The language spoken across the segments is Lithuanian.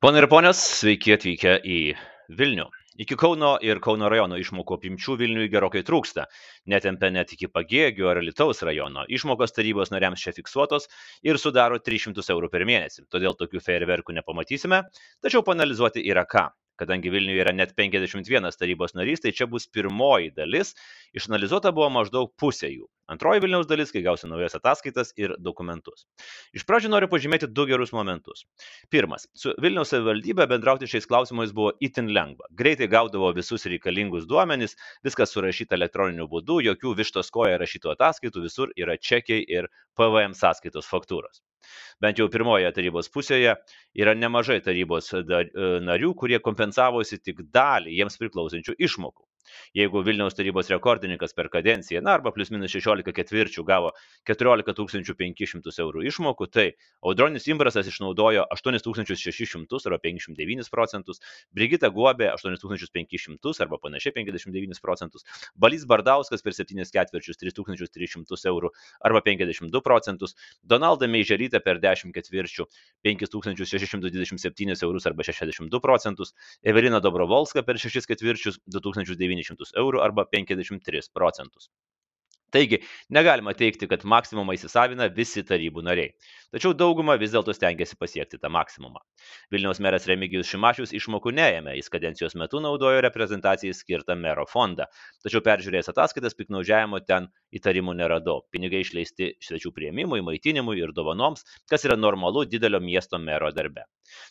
Pone ir ponios, sveiki atvykę į Vilnių. Iki Kauno ir Kauno rajono išmokų apimčių Vilniui gerokai trūksta. Netempia net iki Pagėgių ar Lietuvos rajono. Išmokos tarybos nariams čia fiksuotos ir sudaro 300 eurų per mėnesį. Todėl tokių fejerverkų nepamatysime, tačiau panalizuoti yra ką kadangi Vilniuje yra net 51 tarybos narys, tai čia bus pirmoji dalis, išanalizuota buvo maždaug pusė jų. Antroji Vilniaus dalis, kai gausi naujas ataskaitas ir dokumentus. Iš pradžių noriu pažymėti du gerus momentus. Pirmas, su Vilniaus savivaldybė bendrauti šiais klausimais buvo itin lengva. Greitai gaudavo visus reikalingus duomenys, viskas surašyta elektroniniu būdu, jokių vištos koja rašytų ataskaitų, visur yra čekiai ir PVM sąskaitos faktūros bent jau pirmojoje tarybos pusėje yra nemažai tarybos e, narių, kurie kompensavosi tik dalį jiems priklausančių išmokų. Jeigu Vilniaus tarybos rekordininkas per kadenciją, na arba plus minus 16 ketvirčių gavo 14 500 eurų išmokų, tai Audronis Imbrasas išnaudojo 8600 arba 59 procentus, Brigita Guobė 8500 arba panašiai 59 procentus, Balys Bardauskas per 7 ketvirčius 3300 eurų arba 52 procentus, Donalda Meiželytė per 10 ketvirčių 5627 eurus arba 62 procentus, Evelina Dobrovolska per 6 ketvirčius 2900 900 eurų arba 53 procentus. Taigi, negalima teikti, kad maksimumą įsisavina visi tarybų nariai. Tačiau dauguma vis dėlto stengiasi pasiekti tą maksimumą. Vilniaus meras Remigijus Šimašius išmokų neėmė, jis kadencijos metu naudojo reprezentacijai skirtą mero fondą. Tačiau peržiūrėjęs ataskaitas piknaudžiavimo ten įtarimų neradau. Pinigai išleisti svečių prieimimui, maitinimui ir dovanoms, kas yra normalu didelio miesto mero darbe.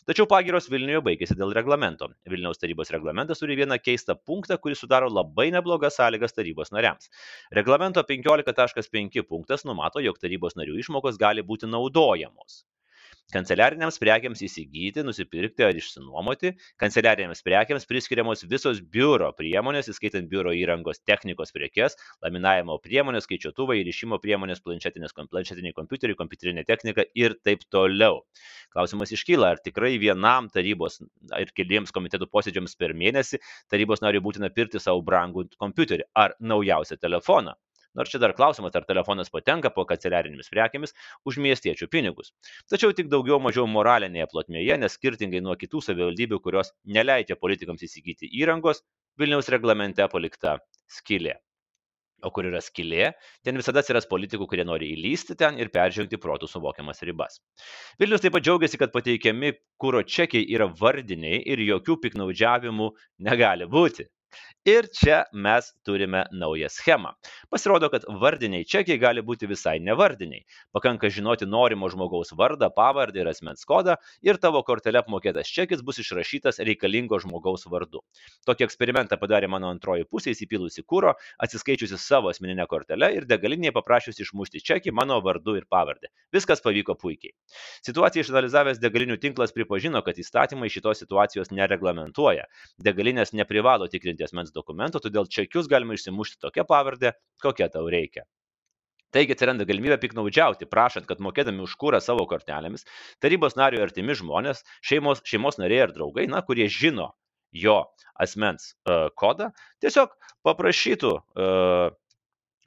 Tačiau pagiros Vilniuje baigėsi dėl reglamento. Vilniaus tarybos reglamentas turi vieną keistą punktą, kuris sudaro labai neblogas sąlygas tarybos nariams. Reglamento 15.5 punktas numato, jog tarybos narių išmokos gali būti naudojamos kanceliarinėms prekėms įsigyti, nusipirkti ar išsinuomoti, kanceliarinėms prekėms priskiriamos visos biuro priemonės, įskaitant biuro įrangos technikos prekes, laminavimo priemonės, skaičiuotuvai, įrišimo priemonės, planšetiniai kompiuteriai, kompiuterinė technika ir taip toliau. Klausimas iškyla, ar tikrai vienam tarybos ir keliems komitetų posėdžiams per mėnesį tarybos nariui būtina pirkti savo brangų kompiuterį ar naujausią telefoną. Nors čia dar klausimas, ar telefonas patenka po kanceliarinėmis prekėmis už miestiečių pinigus. Tačiau tik daugiau mažiau moralinėje plotmėje, nes skirtingai nuo kitų savivaldybių, kurios neleidžia politikams įsigyti įrangos, Vilniaus reglamente palikta skylė. O kur yra skylė, ten visada atsiras politikų, kurie nori įlysti ten ir peržengti protų suvokiamas ribas. Vilnius taip pat džiaugiasi, kad pateikiami kūro čekiai yra vardiniai ir jokių piknaudžiavimų negali būti. Ir čia mes turime naują schemą. Pasirodo, kad vardiniai čekiai gali būti visai nevardiniai. Pakanka žinoti norimo žmogaus vardą, pavardę ir asmens kodą ir tavo kortelė apmokėtas čekis bus išrašytas reikalingo žmogaus vardu. Tokį eksperimentą padarė mano antroji pusė įsipilusi kūro, atsiskaičiusi savo asmeninę kortelę ir degalinėje paprašiusi išmušti čekį mano vardu ir pavardę. Viskas pavyko puikiai. Situaciją išanalizavęs degalinių tinklas pripažino, kad įstatymai šitos situacijos nereglamentuoja. Degalinės neprivalo tikrinti asmens asmens dokumento, todėl čekius galima išsimušti tokia pavardė, kokia tau reikia. Taigi atsiranda galimybė piknaudžiauti, prašant, kad mokėdami už kūrą savo kortelėmis, tarybos nario artimi žmonės, šeimos, šeimos nariai ar draugai, na, kurie žino jo asmens uh, kodą, tiesiog paprašytų uh,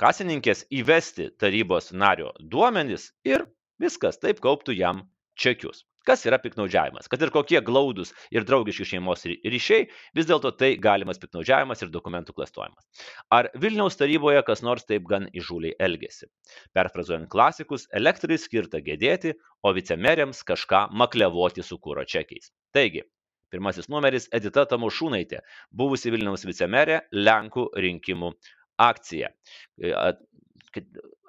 kasininkės įvesti tarybos nario duomenis ir viskas, taip kauptų jam čekius. Kas yra piknaudžiavimas? Kad ir kokie glaudus ir draugiški šeimos ryšiai, vis dėlto tai galimas piknaudžiavimas ir dokumentų klastojimas. Ar Vilniaus taryboje kas nors taip gan įžūliai elgesi? Perfrazuojant klasikus, elektrai skirta gedėti, o vicemerėms kažką maklevoti su kūro čekiais. Taigi, pirmasis numeris Edita Tamošūnaitė, buvusi Vilniaus vicemerė Lenkų rinkimų akcija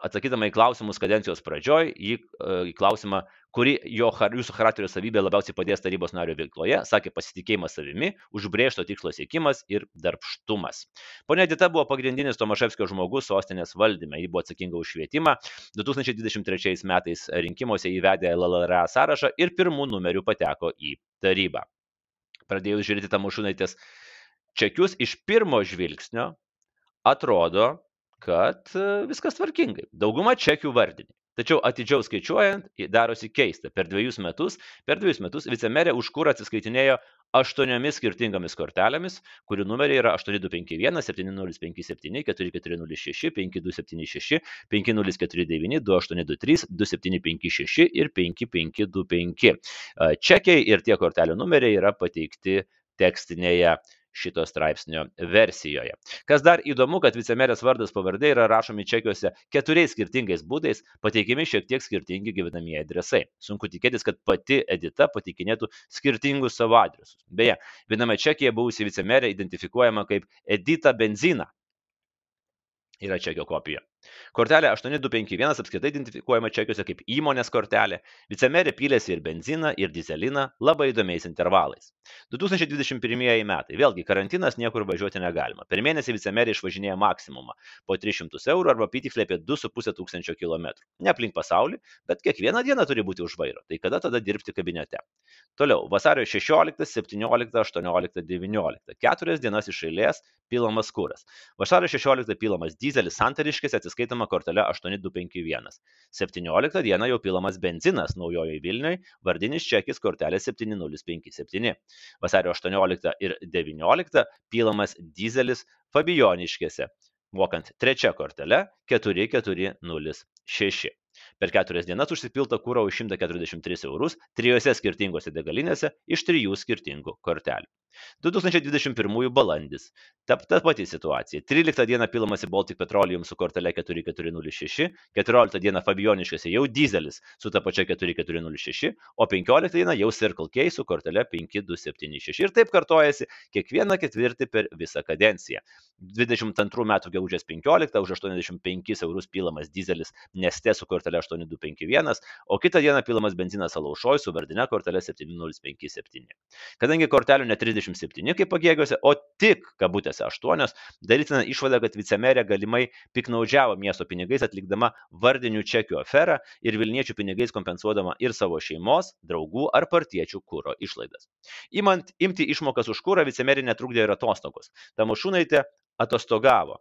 atsakydama į klausimus kadencijos pradžioj, į, e, į klausimą, kuri jo, jūsų charakterio savybė labiausiai padės tarybos nario veikloje, sakė pasitikėjimas savimi, užbrėžto tikslo siekimas ir darbštumas. Pone Dita buvo pagrindinis Tomaševskio žmogus sostinės valdyme, ji buvo atsakinga už švietimą, 2023 metais rinkimuose įvedė LLRA sąrašą ir pirmų numerių pateko į tarybą. Pradėjus žiūrėti Tamušūnaitės čekius iš pirmo žvilgsnio, atrodo, kad viskas tvarkingai. Dauguma čekių vardiniai. Tačiau atidžiau skaičiuojant, darosi keista. Per dviejus metus, per dviejus metus vicemerė už kurą atsiskaitinėjo aštuoniomis skirtingomis kortelėmis, kurių numeriai yra 8251, 7057, 4406, 5276, 5049, 2823, 2756 ir 5525. Čekiai ir tie kortelių numeriai yra pateikti tekstinėje šito straipsnio versijoje. Kas dar įdomu, kad vicemerės vardas pavardė yra rašomi čekiuose keturiais skirtingais būdais, pateikiami šiek tiek skirtingi gyvenamieji adresai. Sunku tikėtis, kad pati Edita pateikinėtų skirtingus savo adresus. Beje, viename čekyje buvusi vicemerė identifikuojama kaip Edita Benzina. Yra čekio kopija. Kortelė 8251 apskritai identifikuojama čekiuose kaip įmonės kortelė. Vicemerė pylėsi ir benziną, ir dizeliną labai įdomiais intervalais. 2021 metai. Vėlgi, karantinas niekur važiuoti negalima. Per mėnesį vicemerė išvažinėja maksimumą - po 300 eurų arba apytiksliai apie 2,5 tūkstančio kilometrų. Ne aplink pasaulį, bet kiekvieną dieną turi būti už vairo. Tai kada tada dirbti kabinete? Toliau, vasario 16, 17, 18, 19. Keturias dienas iš eilės pilamas kuras. Vasario 16 pilamas dizelis santariškis atsiskaitoma kortelė 8251. 17 dieną jau pilamas benzinas naujojoje Vilniuje, vardinis čekis kortelė 7057. Vasario 18 ir 19 pilamas dizelis Fabijoniškėse, mokant trečia kortelė 4406. Per keturias dienas užsipilta kūro už 143 eurus trijose skirtingose degalinėse iš trijų skirtingų kortelių. 2021 balandis. Ta, ta pati situacija. 13 dieną pilamas į Baltic Petroleum su kortelė 4406, 14 dieną Fabioniškėse jau dizelis su ta pačia 4406, o 15 dieną jau Circle K su kortelė 5276. Ir taip kartojasi kiekvieną ketvirtį per visą kadenciją. 22 metų gegužės 15 už 85 eurus pilamas dizelis Neste su kortelė 8251, o kitą dieną pilamas benzinas Alaušoj su vardinė kortelė 7057. Kadangi kortelių net 30 27 kaip pagėgiuose, o tik, kabutėse, 8, darytina išvada, kad vicemerė galimai piknaudžiavo miesto pinigais atlikdama vardinių čekių aferą ir Vilniečių pinigais kompensuodama ir savo šeimos, draugų ar partiečių kūro išlaidas. Imant imti išmokas už kūrą, vicemerė netrukdė ir atostogos. Tamošūnaitė atostogavo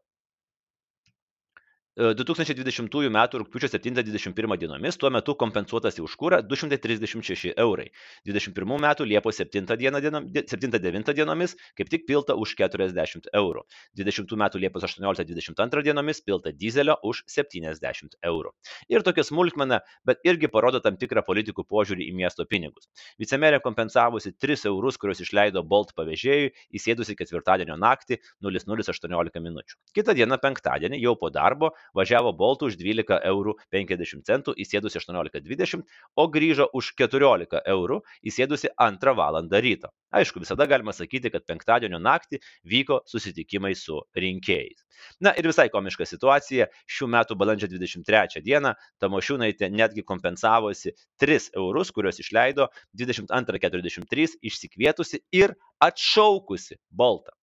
2020 m. rugpjūčio 7-21 dienomis tuo metu kompensuotas už kūrą 236 eurai. 21 m. Liepos 7-9 dienomis kaip tik pilta už 40 eurų. 20 m. Liepos 18-22 dienomis pilta dizelio už 70 eurų. Ir tokia smulkmena, bet irgi parodo tam tikrą politikų požiūrį į miesto pinigus. Vicemerė kompensavusi 3 eurus, kuriuos išleido Bolt pavėžėjui, įsėdusi ketvirtadienio naktį 0018 min. Kitą dieną penktadienį jau po darbo važiavo Boltu už 12 eurų 50 centų įsėdusi 18.20, o grįžo už 14 eurų įsėdusi 2 val. ryto. Aišku, visada galima sakyti, kad penktadienio naktį vyko susitikimai su rinkėjais. Na ir visai komiška situacija. Šių metų balandžio 23 dieną Tamošiūnaitė netgi kompensavosi 3 eurus, kuriuos išleido 22.43 išsikvietusi ir atšaukusi Boltą.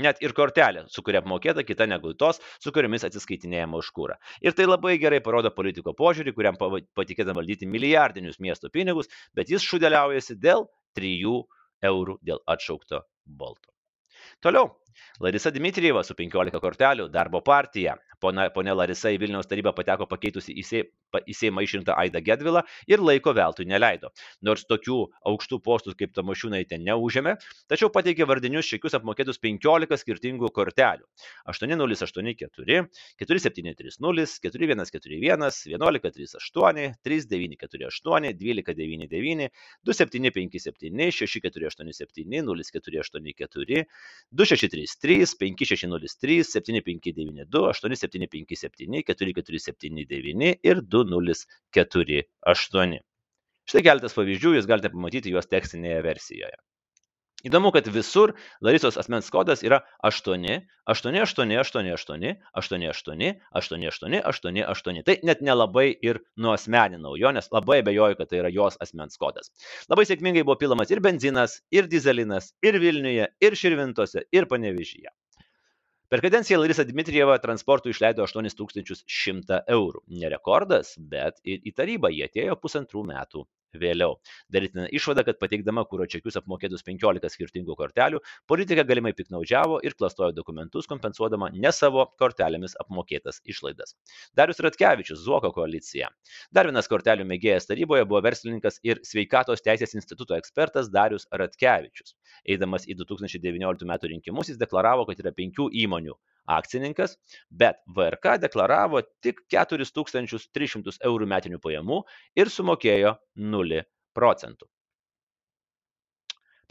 Net ir kortelė, su kuria apmokėta kita negu tos, su kuriomis atsiskaitinėjama už kūrą. Ir tai labai gerai parodo politiko požiūrį, kuriam patikėta valdyti milijardinius miesto pinigus, bet jis šudeliaujasi dėl 3 eurų dėl atšaukto bolto. Toliau. Larisa Dmitrijeva su 15 kortelių darbo partija. Pone Larisa į Vilniaus tarybą pateko pakeitusi į Seimą išrinktą Aidą Gedvilą ir laiko veltui neleido. Nors tokių aukštų postų kaip Tamošiūnaitė neužėmė, tačiau pateikė vardinius šekius apmokėtus 15 skirtingų kortelių. 8084, 4730, 4141, 1138, 3948, 1299, 2757, 6487, 0484, 2633, 5603, 7592, 8757, 4479 ir 2048. Štai keletas pavyzdžių, jūs galite pamatyti juos tekstinėje versijoje. Įdomu, kad visur Larisos asmens kodas yra 8, 8, 8, 8, 8, 8, 8, 8, 8, 8, 8. Tai net nelabai ir nuosmeninau jo, nes labai bejoju, kad tai yra jos asmens kodas. Labai sėkmingai buvo pilamas ir benzinas, ir dizelinas, ir Vilniuje, ir Širvintose, ir Panevižyje. Per kadenciją Larisa Dmitrijeva transportui išleido 8100 eurų. Ne rekordas, bet į tarybą jie atėjo pusantrų metų vėliau. Darytina išvada, kad pateikdama kūro čekius apmokėtus 15 skirtingų kortelių, politikė galimai piknaudžiavo ir klastojo dokumentus, kompensuodama ne savo kortelėmis apmokėtas išlaidas. Darius Ratkevičius, Zuoko koalicija. Dar vienas kortelių mėgėjas taryboje buvo verslininkas ir sveikatos teisės instituto ekspertas Darius Ratkevičius. Eidamas į 2019 m. rinkimus jis deklaravo, kad yra penkių įmonių akcininkas, bet VRK deklaravo tik 4300 eurų metinių pajamų ir sumokėjo 0 procentų.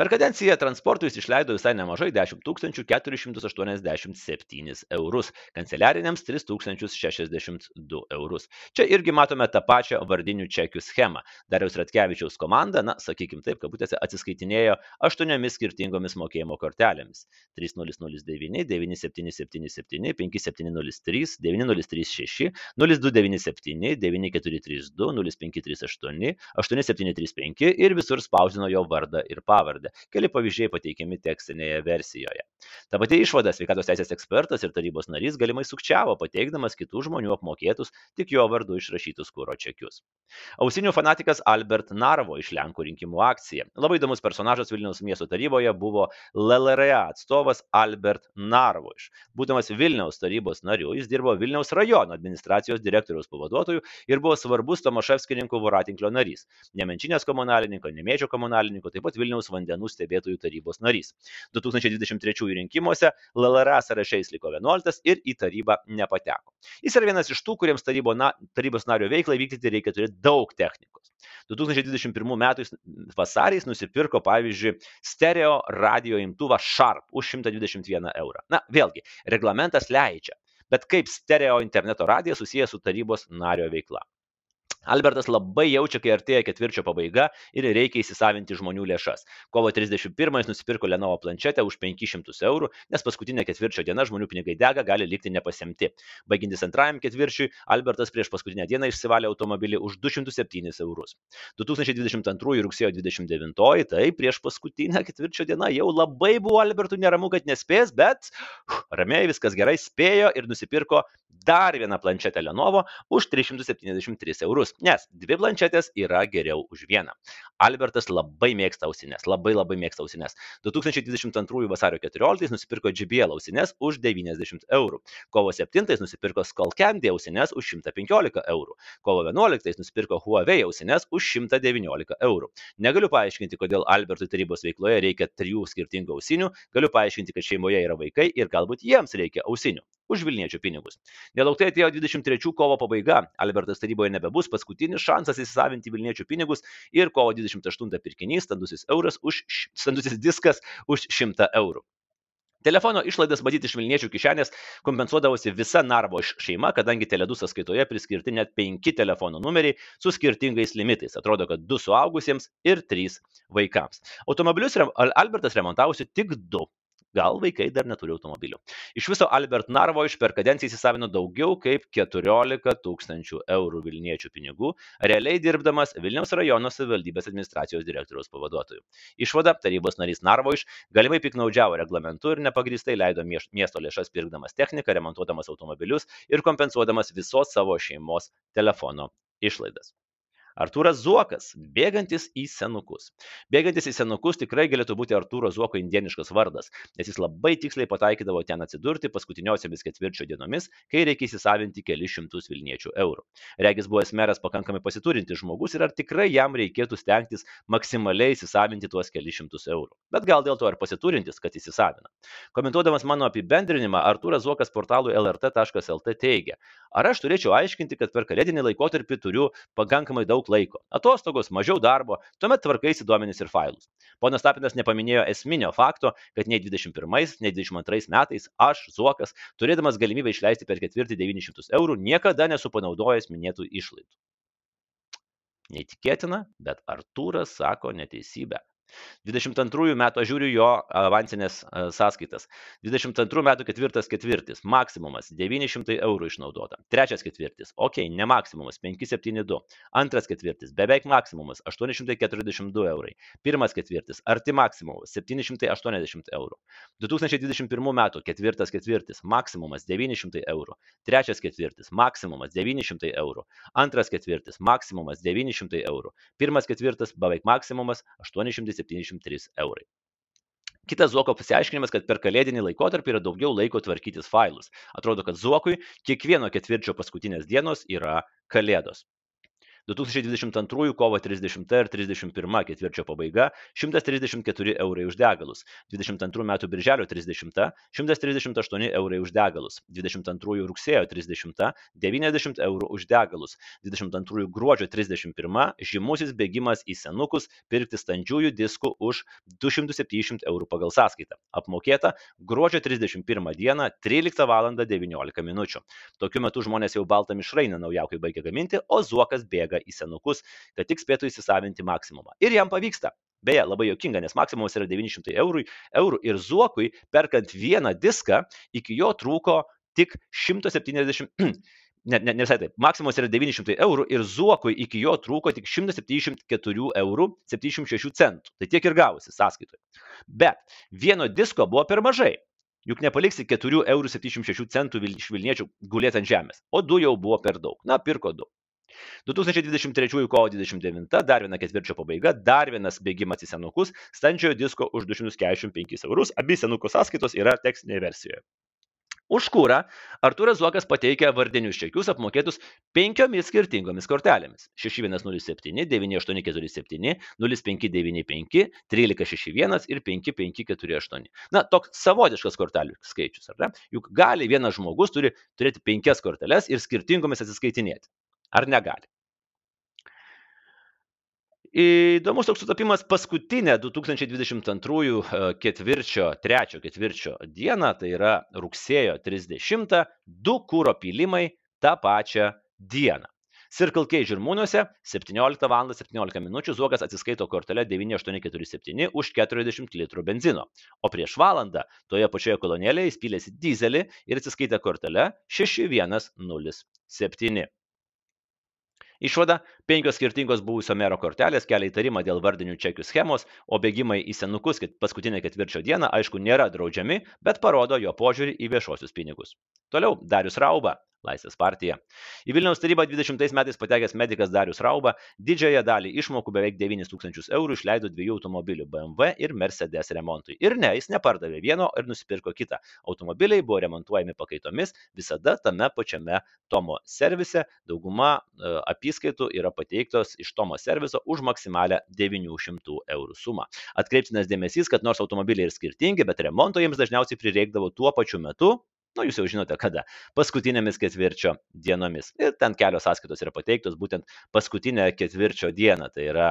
Per kadenciją transportui jis išleido visai nemažai - 10 487 eurus, kanceliariniams 3062 eurus. Čia irgi matome tą pačią vardinių čekių schemą. Dariaus Ratkevičiaus komanda, na, sakykime taip, kabutėse atsiskaitinėjo aštuoniomis skirtingomis mokėjimo kortelėmis - 3009, 9777, 5703, 9036, 0297, 9432, 0538, 8735 ir visur spausdino jo vardą ir pavardę. Keli pavyzdžiai pateikiami tekstinėje versijoje. Ta pati išvada sveikatos teisės ekspertas ir tarybos narys galimai sukčiavo, pateikdamas kitų žmonių apmokėtus tik jo vardu išrašytus kūro čekius. Ausinių fanatikas Albert Narvo iš Lenkų rinkimų akcija. Labai įdomus personažas Vilniaus miesto taryboje buvo LLRA atstovas Albert Narvoš. Būdamas Vilniaus tarybos nariu, jis dirbo Vilniaus rajono administracijos direktoriaus pavaduotoju ir buvo svarbus Tomaševskininkų voratinklio narys. Nemenčinės komunalininko, Nemėčio komunalininko, taip pat Vilniaus vandenų stebėtojų tarybos narys. 2023 rinkimuose LLRA sąraše jis liko 11 ir į tarybą nepateko. Jis yra vienas iš tų, kuriems tarybo na, tarybos nario veiklą vykdyti reikia turėti daug technikos. 2021 m. vasarį jis nusipirko, pavyzdžiui, stereo radio imtuvą Sharp už 121 eurą. Na, vėlgi, reglamentas leidžia. Bet kaip stereo interneto radijas susijęs su tarybos nario veikla? Albertas labai jaučia, kai artėja ketvirčio pabaiga ir reikia įsisavinti žmonių lėšas. Kovo 31 jis nusipirko Lenovo planšetę už 500 eurų, nes paskutinė ketvirčio diena žmonių pinigai dega, gali likti nepasimti. Baigintis antrajam ketvirčiui, Albertas prieš paskutinę dieną išsivalė automobilį už 207 eurus. 2022 rugsėjo 29, tai prieš paskutinę ketvirčio dieną jau labai buvo Albertų neramu, kad nespės, bet uf, ramiai viskas gerai spėjo ir nusipirko dar vieną planšetę Lenovo už 373 eurus, nes dvi planšetės yra geriau už vieną. Albertas labai mėgsta ausinės, labai labai mėgsta ausinės. 2022 vasario 14 nusipirko JBL ausinės už 90 eurų. Kovo 7 nusipirko Skullcandy ausinės už 115 eurų. Kovo 11 nusipirko Huawei ausinės už 119 eurų. Negaliu paaiškinti, kodėl Albertui tarybos veikloje reikia trijų skirtingų ausinių, galiu paaiškinti, kad šeimoje yra vaikai ir galbūt jiems reikia ausinių už Vilniečių pinigus. Nelauktai atėjo 23 kovo pabaiga, Albertas taryboje nebebus paskutinis šansas įsisavinti Vilniečių pinigus ir kovo 28 pirkinys, standusis, už, standusis diskas už 100 eurų. Telefono išlaidas matyti iš Vilniečių kišenės kompensuodavosi visa Narvo šeima, kadangi Teledų sąskaitoje priskirti net penki telefono numeriai su skirtingais limitais. Atrodo, kad du suaugusiems ir trys vaikams. Automobilius Albertas remontavosi tik du gal vaikai dar neturi automobilių. Iš viso Albert Narvoš per kadenciją įsisavino daugiau kaip 14 tūkstančių eurų Vilniečių pinigų, realiai dirbdamas Vilniaus rajono savivaldybės administracijos direktoriaus pavaduotoju. Išvada - tarybos narys Narvoš galimai piknaudžiavo reglamentu ir nepagristai leido miesto lėšas pirkdamas techniką, remontuodamas automobilius ir kompensuodamas visos savo šeimos telefono išlaidas. Artūras Zuokas, bėgantis į senukus. Bėgantis į senukus tikrai galėtų būti Artūro Zuoko indieniškas vardas, nes jis labai tiksliai pataikydavo ten atsidurti paskutiniosiomis ketvirčio dienomis, kai reikia įsisavinti kelius šimtus Vilniečių eurų. Regis buvęs meras pakankamai pasiturintis žmogus ir ar tikrai jam reikėtų stengtis maksimaliai įsisavinti tuos kelius šimtus eurų. Bet gal dėl to ir pasiturintis, kad įsisavina. Komentuodamas mano apibendrinimą, Artūras Zuokas portalui lrt.lt teigia, ar aš turėčiau aiškinti, kad per kalėdinį laikotarpį turiu pakankamai daug laiko. Atostogos, mažiau darbo, tuomet tvarkaisi duomenis ir failus. Ponas Tapinas nepaminėjo esminio fakto, kad nei 21, nei 22 metais aš, Zuokas, turėdamas galimybę išleisti per ketvirtį 900 eurų, niekada nesu panaudojęs minėtų išlaidų. Neįtikėtina, bet Artūras sako neteisybę. 22 metų aš žiūriu jo avansinės a, sąskaitas. 22 metų ketvirtas ketvirtis, maksimumas 900 eurų išnaudota. Trečias ketvirtis, ok, ne maksimumas 572. Antras ketvirtis, beveik maksimumas 842 eurai. Pirmas ketvirtis, arti maksimumas 780 eurų. 2021 metų ketvirtas ketvirtis, maksimumas 900 eurų. Trečias ketvirtis, maksimumas 900 eurų. Antras ketvirtis, maksimumas 900 eurų. Pirmas ketvirtis, beveik maksimumas 873 eurai. Kitas Zuoko pasiaiškinimas, kad per kalėdinį laikotarpį yra daugiau laiko tvarkytis failus. Atrodo, kad Zuokui kiekvieno ketvirčio paskutinės dienos yra kalėdos. 2022 kovo 30 ir 31 ketvirčio pabaiga 134 eurai už degalus, 22 metų birželio 30 138 eurai už degalus, 22 rugsėjo 30 90 eurų už degalus, 22 gruodžio 31 žymusis bėgimas į senukus pirkti standžiųjų diskų už 270 eurų pagal sąskaitą. Apmokėta gruodžio 31 dieną 13 val. 19 min. Tokiu metu žmonės jau baltą mišrainą naujaukai baigia gaminti, o zuokas bėga į senukus, kad tik spėtų įsisavinti maksimumą. Ir jam pavyksta. Beje, labai jokinga, nes maksimumas yra 900 eurų, eurų ir Zuokui, perkant vieną diską, iki jo trūko tik 170. Ne, ne, ne visai taip. Maksimumas yra 900 eurų ir Zuokui iki jo trūko tik 174 eurų 76 centų. Tai tiek ir gavosi sąskaitoje. Bet vieno disko buvo per mažai. Juk nepaliksi 4 eurų 76 centų iš Vilniečių gulėti ant žemės. O du jau buvo per daug. Na, pirko du. 2023 kovo 29 dar viena ketvirčio pabaiga, dar vienas bėgimas į senukus, standžiojo disko už 245 eurus, abi senuko sąskaitos yra tekstinėje versijoje. Už kūrą Artūras Zuokas pateikia vardinius čekius apmokėtus penkiomis skirtingomis kortelėmis. 6107, 9847, 0595, 1361 ir 5548. Na, toks savotiškas kortelių skaičius, ar ne? Juk gali vienas žmogus turi turėti penkias korteles ir skirtingomis atsiskaitinėti. Ar negali? Įdomus toks sutapimas paskutinę 2022 e, ketvirčio, trečio ketvirčio dieną, tai yra rugsėjo 30, du kūro pilimai tą pačią dieną. Circle K žirmūnuose 17 val. 17 min. Zuokas atsiskaito kortelę 9847 už 40 litrų benzino, o prieš valandą toje pačioje kolonėlėje įspylėsi dizelį ir atsiskaitė kortelę 6107. Išvada - penkios skirtingos buvusio mero kortelės kelia įtarimą dėl vardinių čekių schemos, o bėgimai į senukus paskutinę ketvirčio dieną, aišku, nėra draudžiami, bet parodo jo požiūrį į viešuosius pinigus. Toliau Darius Rauba Laisvės partija. Į Vilniaus tarybą 20 metais patekęs medicas Darius Rauba didžiąją dalį išmokų beveik 9 tūkstančius eurų išleido dviejų automobilių BMW ir Mercedes remontui. Ir ne, jis nepardavė vieno ir nusipirko kitą. Automobiliai buvo remontuojami pakaitomis visada tame pačiame Tomo servise. Dauguma e, apskaitų yra pateiktos iš Tomo serviso už maksimalę 900 eurų sumą. Atkreiptinas dėmesys, kad nors automobiliai ir skirtingi, bet remonto jiems dažniausiai prireikdavo tuo pačiu metu Nu, jūs jau žinote kada. Paskutinėmis ketvirčio dienomis. Ir ten kelios sąskaitos yra pateiktos būtent paskutinę ketvirčio dieną. Tai yra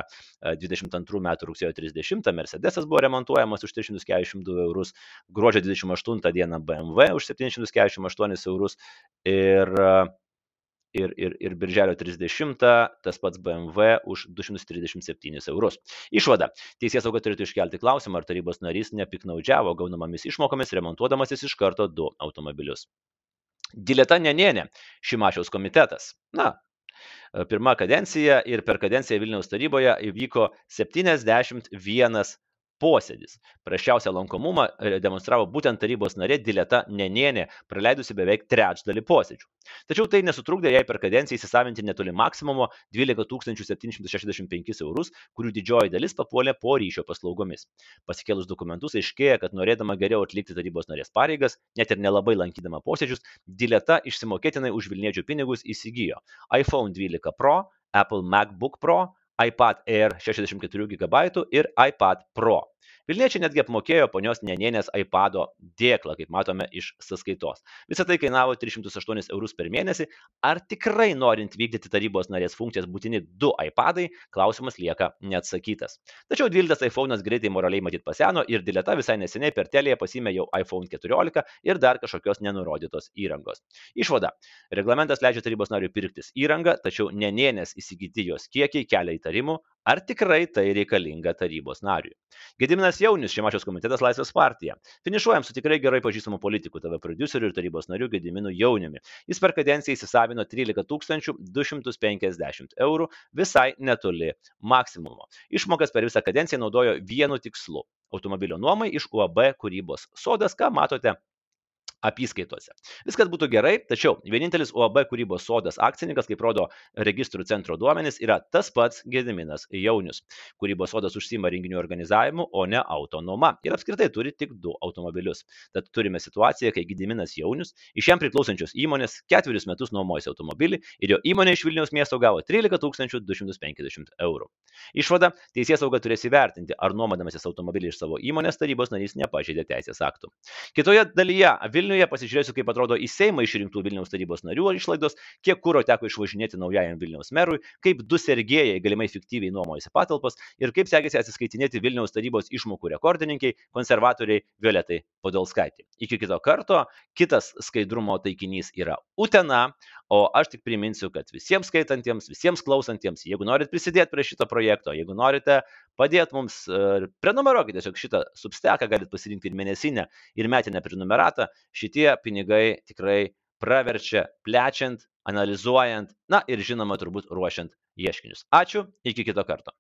22 metų rugsėjo 30 Mercedesas buvo remontuojamas už 342 eurus, gruodžio 28 dieną BMW už 748 eurus ir ir, ir, ir birželio 30 tas pats BMW už 237 eurus. Išvada. Teisės sauga turėtų iškelti klausimą, ar tarybos narys nepiknaudžiavo gaunamomis išmokomis remontuodamasis iš karto du automobilius. Dileta Nenienė, Šimašiaus komitetas. Na, pirma kadencija ir per kadenciją Vilniaus taryboje įvyko 71 posėdis. Prašiausią lankomumą e, demonstravo būtent tarybos narė Dileta Nenienė, praleidusi beveik trečdalį posėdžių. Tačiau tai nesutrukdė jai per kadenciją įsisavinti netoli maksimumo 12 765 eurus, kurių didžioji dalis papuolė po ryšio paslaugomis. Pasikėlus dokumentus aiškėja, kad norėdama geriau atlikti tarybos narės pareigas, net ir nelabai lankydama posėdžius, Dileta išsimokėtinai už Vilniečių pinigus įsigijo iPhone 12 Pro, Apple MacBook Pro, iPad Air 64 GB ir iPad Pro. Vilniečiai netgi apmokėjo ponios Nenienės iPado dėklą, kaip matome iš sąskaitos. Visą tai kainavo 308 eurus per mėnesį. Ar tikrai norint vykdyti tarybos narės funkcijas būtini du iPadai, klausimas lieka neatsakytas. Tačiau 12 iPhone'as greitai moraliai matyt paseno ir Dileta visai neseniai per telėje pasimė jau iPhone 14 ir dar kažkokios nenurodytos įrangos. Išvada. Reglamentas leidžia tarybos nariui pirktis įrangą, tačiau Nenienės įsigyti jos kiekiai kelia įtarimų, Ar tikrai tai reikalinga tarybos nariui? Gediminas Jaunis, Šimašios komitetas Laisvės partija. Finišuojam su tikrai gerai pažįstamu politiku, TV produceriu ir tarybos nariu Gediminu Jauniumi. Jis per kadenciją įsisavino 13 250 eurų, visai netoli maksimumo. Išmokas per visą kadenciją naudojo vienu tikslu - automobilio nuomai iš UAB kūrybos sodas, ką matote apyskaitose. Viskas būtų gerai, tačiau vienintelis UAB kūrybos sodas akcininkas, kaip rodo registrų centro duomenys, yra tas pats Gediminas Jaunius. Kūrybos sodas užsima renginių organizavimu, o ne autonoma. Ir apskritai turi tik du automobilius. Tad turime situaciją, kai Gediminas Jaunius iš jam priklausančios įmonės ketverius metus nuomojasi automobilį ir jo įmonė iš Vilniaus miesto gavo 13 250 eurų. Išvada - teisės sauga turės įvertinti, ar nuomodamasis automobilį iš savo įmonės tarybos narys nepažeidė teisės aktų. Kitoje dalyje Vilnius Vilniuje, pasižiūrėsiu, kaip atrodo į Seimą išrinktų Vilniaus tarybos narių išlaidos, kiek kūro teko išvažinėti naujajam Vilniaus merui, kaip du sergėjai galimai fiktyviai nuomojasi patalpas ir kaip sekėsi atsiskaitinėti Vilniaus tarybos išmokų rekordininkiai, konservatoriai Violetai Podolskaitė. Iki kito karto, kitas skaidrumo taikinys yra Utena, o aš tik priminsiu, kad visiems skaitantiems, visiems klausantiems, jeigu norit prisidėti prie šito projekto, jeigu norite padėti mums, prenumeruokite tiesiog šitą substeką, galite pasirinkti ir mėnesinę, ir metinę prenumeratą šitie pinigai tikrai praverčia plečiant, analizuojant, na ir žinoma, turbūt ruošiant ieškinius. Ačiū, iki kito karto.